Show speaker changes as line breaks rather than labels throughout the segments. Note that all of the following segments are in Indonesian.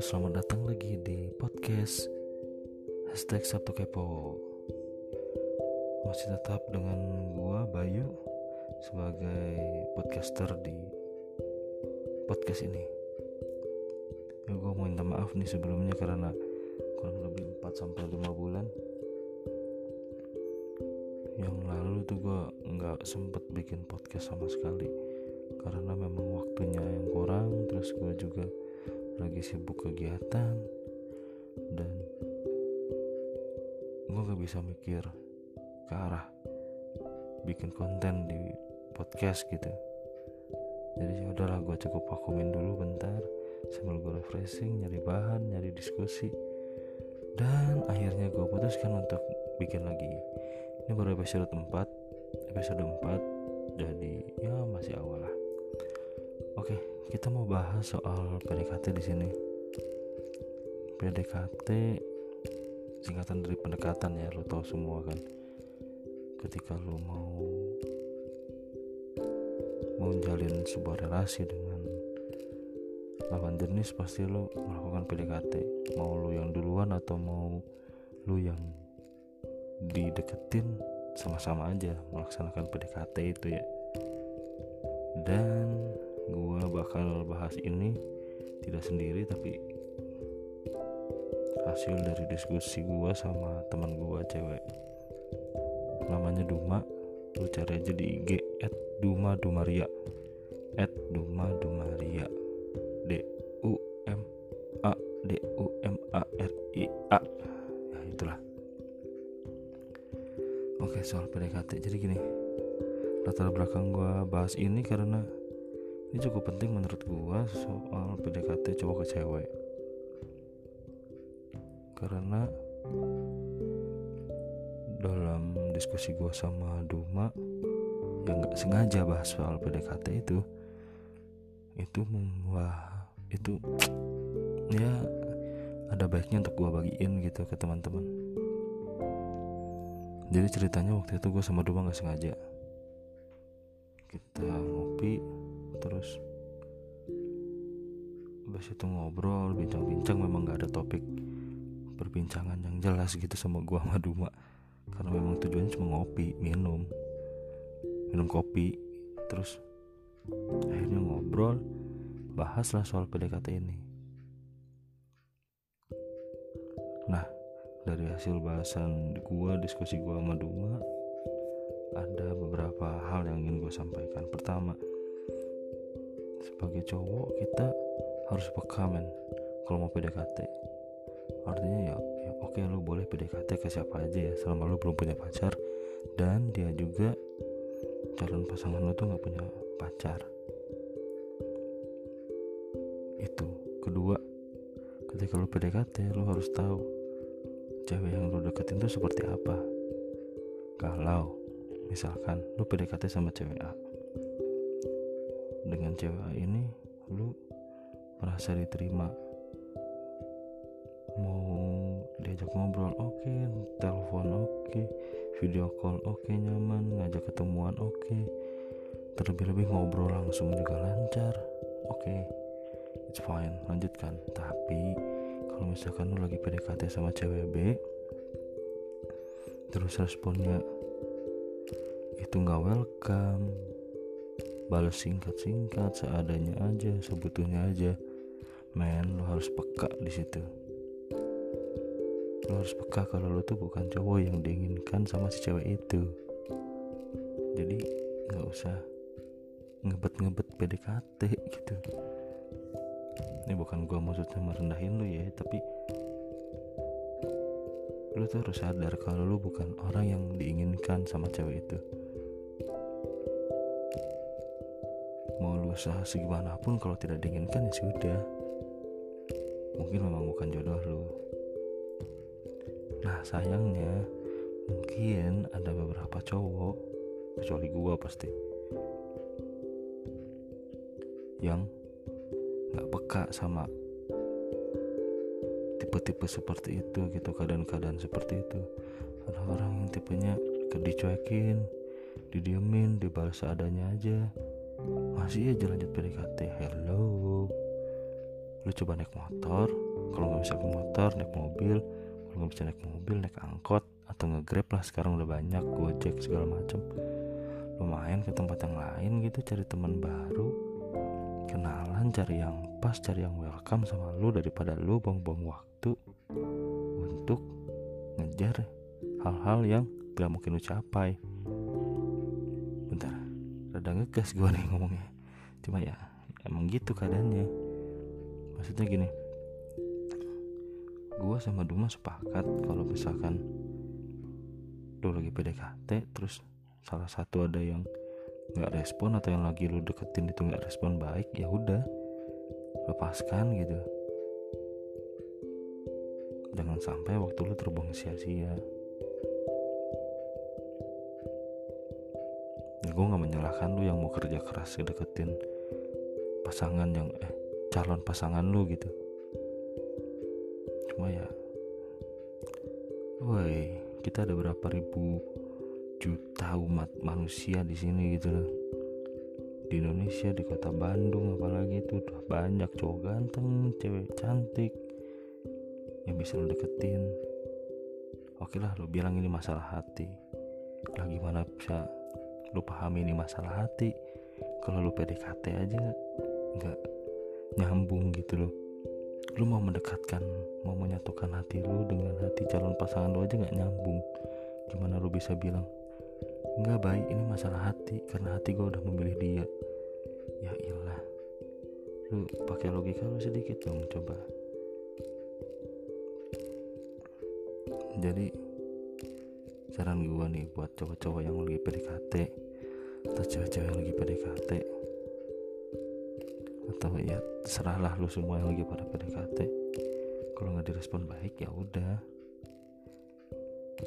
selamat datang lagi di podcast Hashtag Sabtu Kepo. Masih tetap dengan gua Bayu Sebagai podcaster di podcast ini. Ya, Gue mau minta maaf nih sebelumnya karena kurang lebih 4-5 bulan. Yang lalu tuh gue nggak sempet bikin podcast sama sekali Karena memang waktunya yang kurang Terus gue juga lagi sibuk kegiatan dan gue gak bisa mikir ke arah bikin konten di podcast gitu. Jadi ya udahlah gue cukup vakumin dulu bentar sambil gue refreshing nyari bahan nyari diskusi. Dan akhirnya gue putuskan untuk bikin lagi. Ini baru episode 4 episode 4 jadi ya masih awal lah. Oke kita mau bahas soal PDKT di sini. PDKT singkatan dari pendekatan ya, lo tau semua kan. Ketika lo mau mau jalin sebuah relasi dengan lawan jenis pasti lo melakukan PDKT. Mau lo yang duluan atau mau lo yang dideketin sama-sama aja melaksanakan PDKT itu ya. Dan gue bakal bahas ini tidak sendiri tapi hasil dari diskusi gue sama teman gue cewek. Namanya Duma. Lu cari aja di IG at Duma Dumaria. At Duma Dumaria. D U M A D U M A R I A. Ya itulah. Oke soal PDKT jadi gini latar belakang gue bahas ini karena ini cukup penting menurut gua soal PDKT cowok ke cewek. Karena dalam diskusi gua sama Duma yang nggak sengaja bahas soal PDKT itu itu wah itu ya ada baiknya untuk gua bagiin gitu ke teman-teman. Jadi ceritanya waktu itu gue sama Duma nggak sengaja. Kita terus. Habis itu ngobrol bincang-bincang memang gak ada topik perbincangan yang jelas gitu sama gua sama Duma. Karena memang tujuannya cuma ngopi minum minum kopi terus akhirnya ngobrol bahaslah soal PDKT ini. Nah dari hasil bahasan gua diskusi gua sama Duma ada beberapa hal yang ingin gue sampaikan. Pertama sebagai cowok kita harus peka men. Kalau mau PDKT artinya ya, ya oke okay, lu boleh PDKT ke siapa aja ya selama lu belum punya pacar. Dan dia juga calon pasangan lu tuh nggak punya pacar. Itu. Kedua ketika lu PDKT lu harus tahu cewek yang lu deketin tuh seperti apa. Kalau misalkan lu PDKT sama cewek A dengan cewek ini lu merasa diterima? Mau diajak ngobrol oke. Okay, telepon oke. Okay, video call oke. Okay, nyaman ngajak ketemuan oke. Okay. terlebih-lebih ngobrol langsung juga lancar oke. Okay, it's fine lanjutkan. Tapi kalau misalkan lu lagi PDKT sama cewek B terus responnya itu nggak welcome balas singkat-singkat seadanya aja sebetulnya aja. Men lo harus peka di situ. Lo harus peka kalau lo tuh bukan cowok yang diinginkan sama si cewek itu. Jadi nggak usah ngebet-ngebet PDKT gitu. Ini bukan gua maksudnya merendahin lo ya tapi lo tuh harus sadar kalau lo bukan orang yang diinginkan sama cewek itu mau lu usaha segimanapun kalau tidak diinginkan ya sudah. Mungkin memang bukan jodoh lu. Nah sayangnya mungkin ada beberapa cowok kecuali gua pasti yang nggak peka sama tipe-tipe seperti itu gitu keadaan-keadaan seperti itu. Ada orang yang tipenya dicuekin didiemin dibalas seadanya aja masih aja lanjut PDKT hello. Lu coba naik motor. Kalau nggak bisa naik motor naik mobil. Kalau nggak bisa naik mobil naik angkot atau ngegrab lah. Sekarang udah banyak gojek segala macem. Lumayan ke tempat yang lain gitu cari teman baru. Kenalan cari yang pas cari yang welcome sama lu daripada lu buang-buang waktu untuk ngejar hal-hal yang gak mungkin lu capai rada ngegas gue nih ngomongnya. Cuma ya emang gitu keadaannya. Maksudnya gini gue sama Duma sepakat kalau misalkan lu lagi PDKT terus salah satu ada yang nggak respon atau yang lagi lu deketin itu nggak respon baik ya udah lepaskan gitu. Jangan sampai waktu lu terbuang sia-sia gue nggak menyalahkan lu yang mau kerja keras deketin pasangan yang eh calon pasangan lu gitu. Cuma ya woi kita ada berapa ribu juta umat manusia di sini gitu di Indonesia di kota Bandung apalagi itu udah banyak cowok ganteng cewek cantik yang bisa lo deketin. Oke lah lo bilang ini masalah hati. Lah gimana bisa lo pahami ini masalah hati. Kalau lo PDKT aja nggak nyambung gitu loh. Lu mau mendekatkan mau menyatukan hati lu dengan hati calon pasangan lu aja nggak nyambung. Gimana lu bisa bilang nggak baik ini masalah hati karena hati gue udah memilih dia. Ya ilah. Lu pakai logika lu sedikit dong coba. Jadi saran gue nih buat cowok-cowok yang lagi PDKT atau cewek-cewek yang lagi PDKT atau ya terserahlah lu semua yang lagi pada PDKT kalau nggak direspon baik ya udah.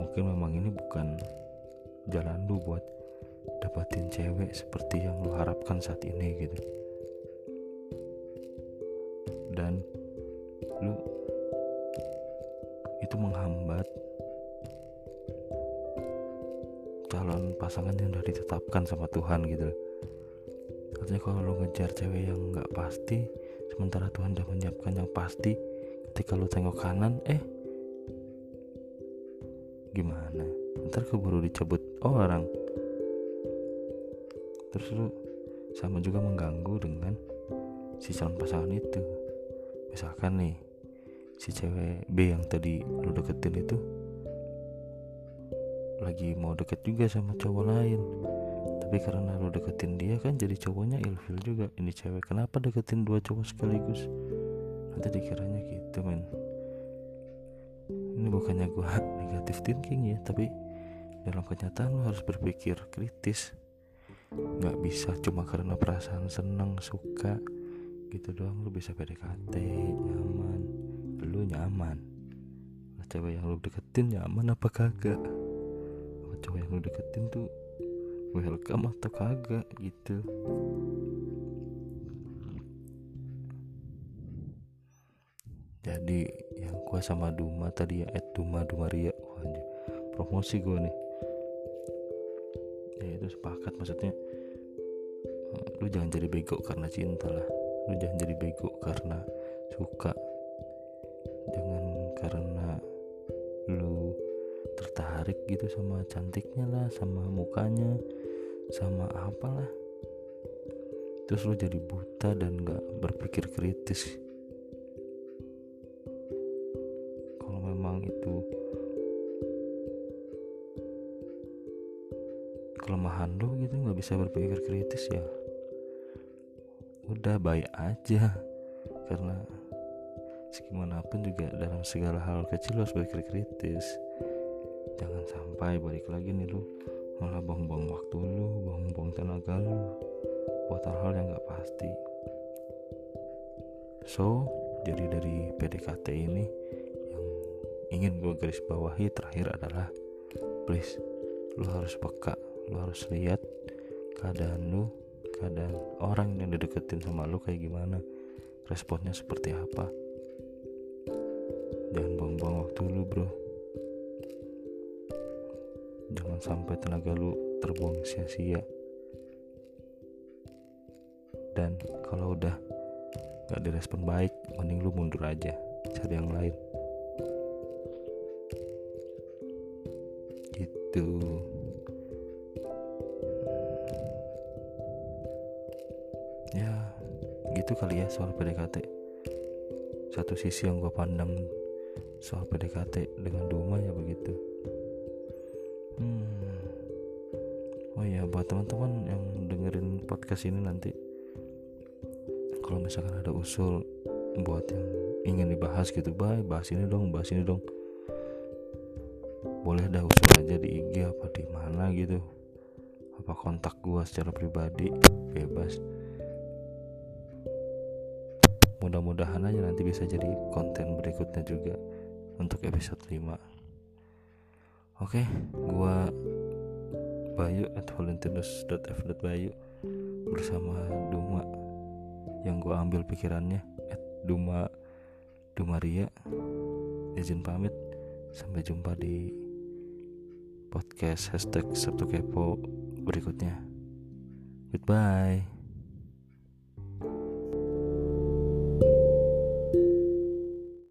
Mungkin memang ini bukan jalan lu buat dapatin cewek seperti yang lu harapkan saat ini gitu. Dan calon pasangan yang udah ditetapkan sama Tuhan gitu. Artinya kalau lo ngejar cewek yang nggak pasti sementara Tuhan udah menyiapkan yang pasti ketika lo tengok kanan eh gimana? Ntar keburu dicabut orang. Terus lu sama juga mengganggu dengan si calon pasangan itu. Misalkan nih si cewek B yang tadi lu deketin itu lagi mau deket juga sama cowok lain. Tapi karena lu deketin dia kan jadi cowoknya ilfil juga. Ini cewek kenapa deketin dua cowok sekaligus? Nanti dikiranya gitu men. Ini bukannya gua negatif thinking ya tapi dalam kenyataan lu harus berpikir kritis. Nggak bisa cuma karena perasaan senang suka gitu doang. Lu bisa PDKT nyaman. Lu nyaman. Cewek yang lu deketin nyaman apa kagak cowok yang lu deketin tuh welcome atau kagak gitu. Jadi yang gua sama Duma tadi ya Ed Duma Dumaria wah promosi gua nih. Ya itu sepakat maksudnya lu jangan jadi bego karena cinta lah. Lu jangan jadi bego karena suka. Jangan karena tertarik gitu sama cantiknya lah sama mukanya sama apalah. Terus lu jadi buta dan gak berpikir kritis. Kalau memang itu kelemahan lu gitu nggak bisa berpikir kritis ya udah baik aja. Karena segimanapun juga dalam segala hal kecil harus berpikir kritis jangan sampai balik lagi nih lu. Malah buang-buang waktu lu buang-buang tenaga lu buat hal-hal yang gak pasti. So jadi dari PDKT ini yang ingin gue garis bawahi terakhir adalah please lu harus peka lu harus lihat keadaan lu keadaan orang yang dideketin sama lu kayak gimana responnya seperti apa. Jangan buang-buang waktu lu bro jangan sampai tenaga lu terbuang sia-sia. Dan kalau udah gak direspon baik mending lu mundur aja cari yang lain. Gitu. Ya gitu kali ya soal PDKT satu sisi yang gue pandang soal PDKT dengan Duma ya begitu hmm. oh ya buat teman-teman yang dengerin podcast ini nanti kalau misalkan ada usul buat yang ingin dibahas gitu bye bahas ini dong bahas ini dong. Boleh dah usul aja di IG apa di mana gitu. Apa kontak gua secara pribadi bebas. Mudah-mudahan aja nanti bisa jadi konten berikutnya juga untuk episode 5 oke gua Bayu at valentinus.f.bayu bersama Duma yang gua ambil pikirannya at Duma Dumaria izin pamit sampai jumpa di podcast hashtag Sabtu Kepo berikutnya. Goodbye